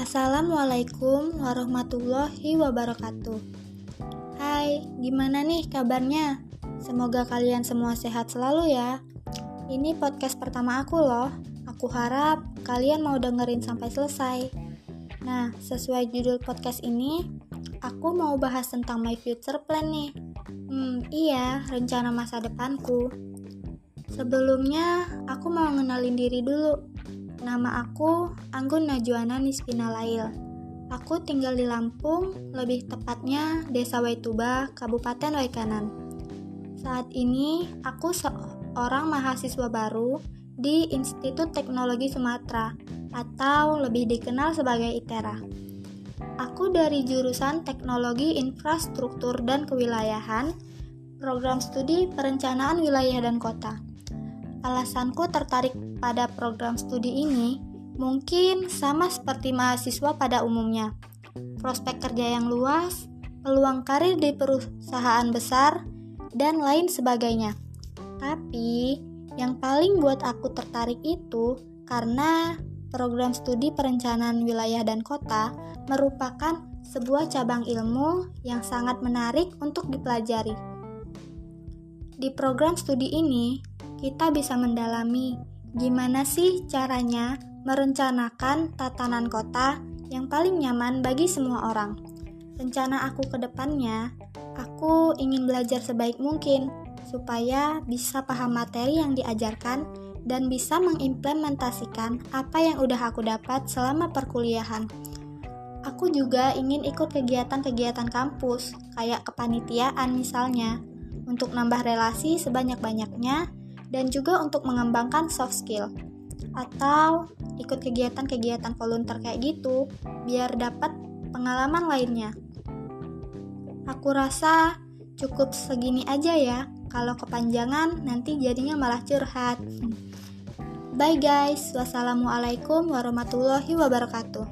Assalamualaikum warahmatullahi wabarakatuh. Hai, gimana nih kabarnya? Semoga kalian semua sehat selalu ya. Ini podcast pertama aku loh. Aku harap kalian mau dengerin sampai selesai. Nah, sesuai judul podcast ini, aku mau bahas tentang my future plan nih. Hmm, iya, rencana masa depanku. Sebelumnya, aku mau ngenalin diri dulu. Nama aku Anggun Najwana Nispina Lail. Aku tinggal di Lampung, lebih tepatnya Desa Waituba, Kabupaten Waikanan. Saat ini, aku seorang mahasiswa baru di Institut Teknologi Sumatera atau lebih dikenal sebagai ITERA. Aku dari jurusan Teknologi Infrastruktur dan Kewilayahan, program studi Perencanaan Wilayah dan Kota. Alasanku tertarik pada program studi ini mungkin sama seperti mahasiswa pada umumnya. Prospek kerja yang luas, peluang karir di perusahaan besar, dan lain sebagainya. Tapi, yang paling buat aku tertarik itu karena program studi perencanaan wilayah dan kota merupakan sebuah cabang ilmu yang sangat menarik untuk dipelajari. Di program studi ini, kita bisa mendalami gimana sih caranya merencanakan tatanan kota yang paling nyaman bagi semua orang. Rencana aku ke depannya, aku ingin belajar sebaik mungkin supaya bisa paham materi yang diajarkan dan bisa mengimplementasikan apa yang udah aku dapat selama perkuliahan. Aku juga ingin ikut kegiatan-kegiatan kampus, kayak kepanitiaan misalnya, untuk nambah relasi sebanyak-banyaknya dan juga untuk mengembangkan soft skill atau ikut kegiatan-kegiatan volunteer kayak gitu biar dapat pengalaman lainnya. Aku rasa cukup segini aja ya. Kalau kepanjangan nanti jadinya malah curhat. Bye guys. Wassalamualaikum warahmatullahi wabarakatuh.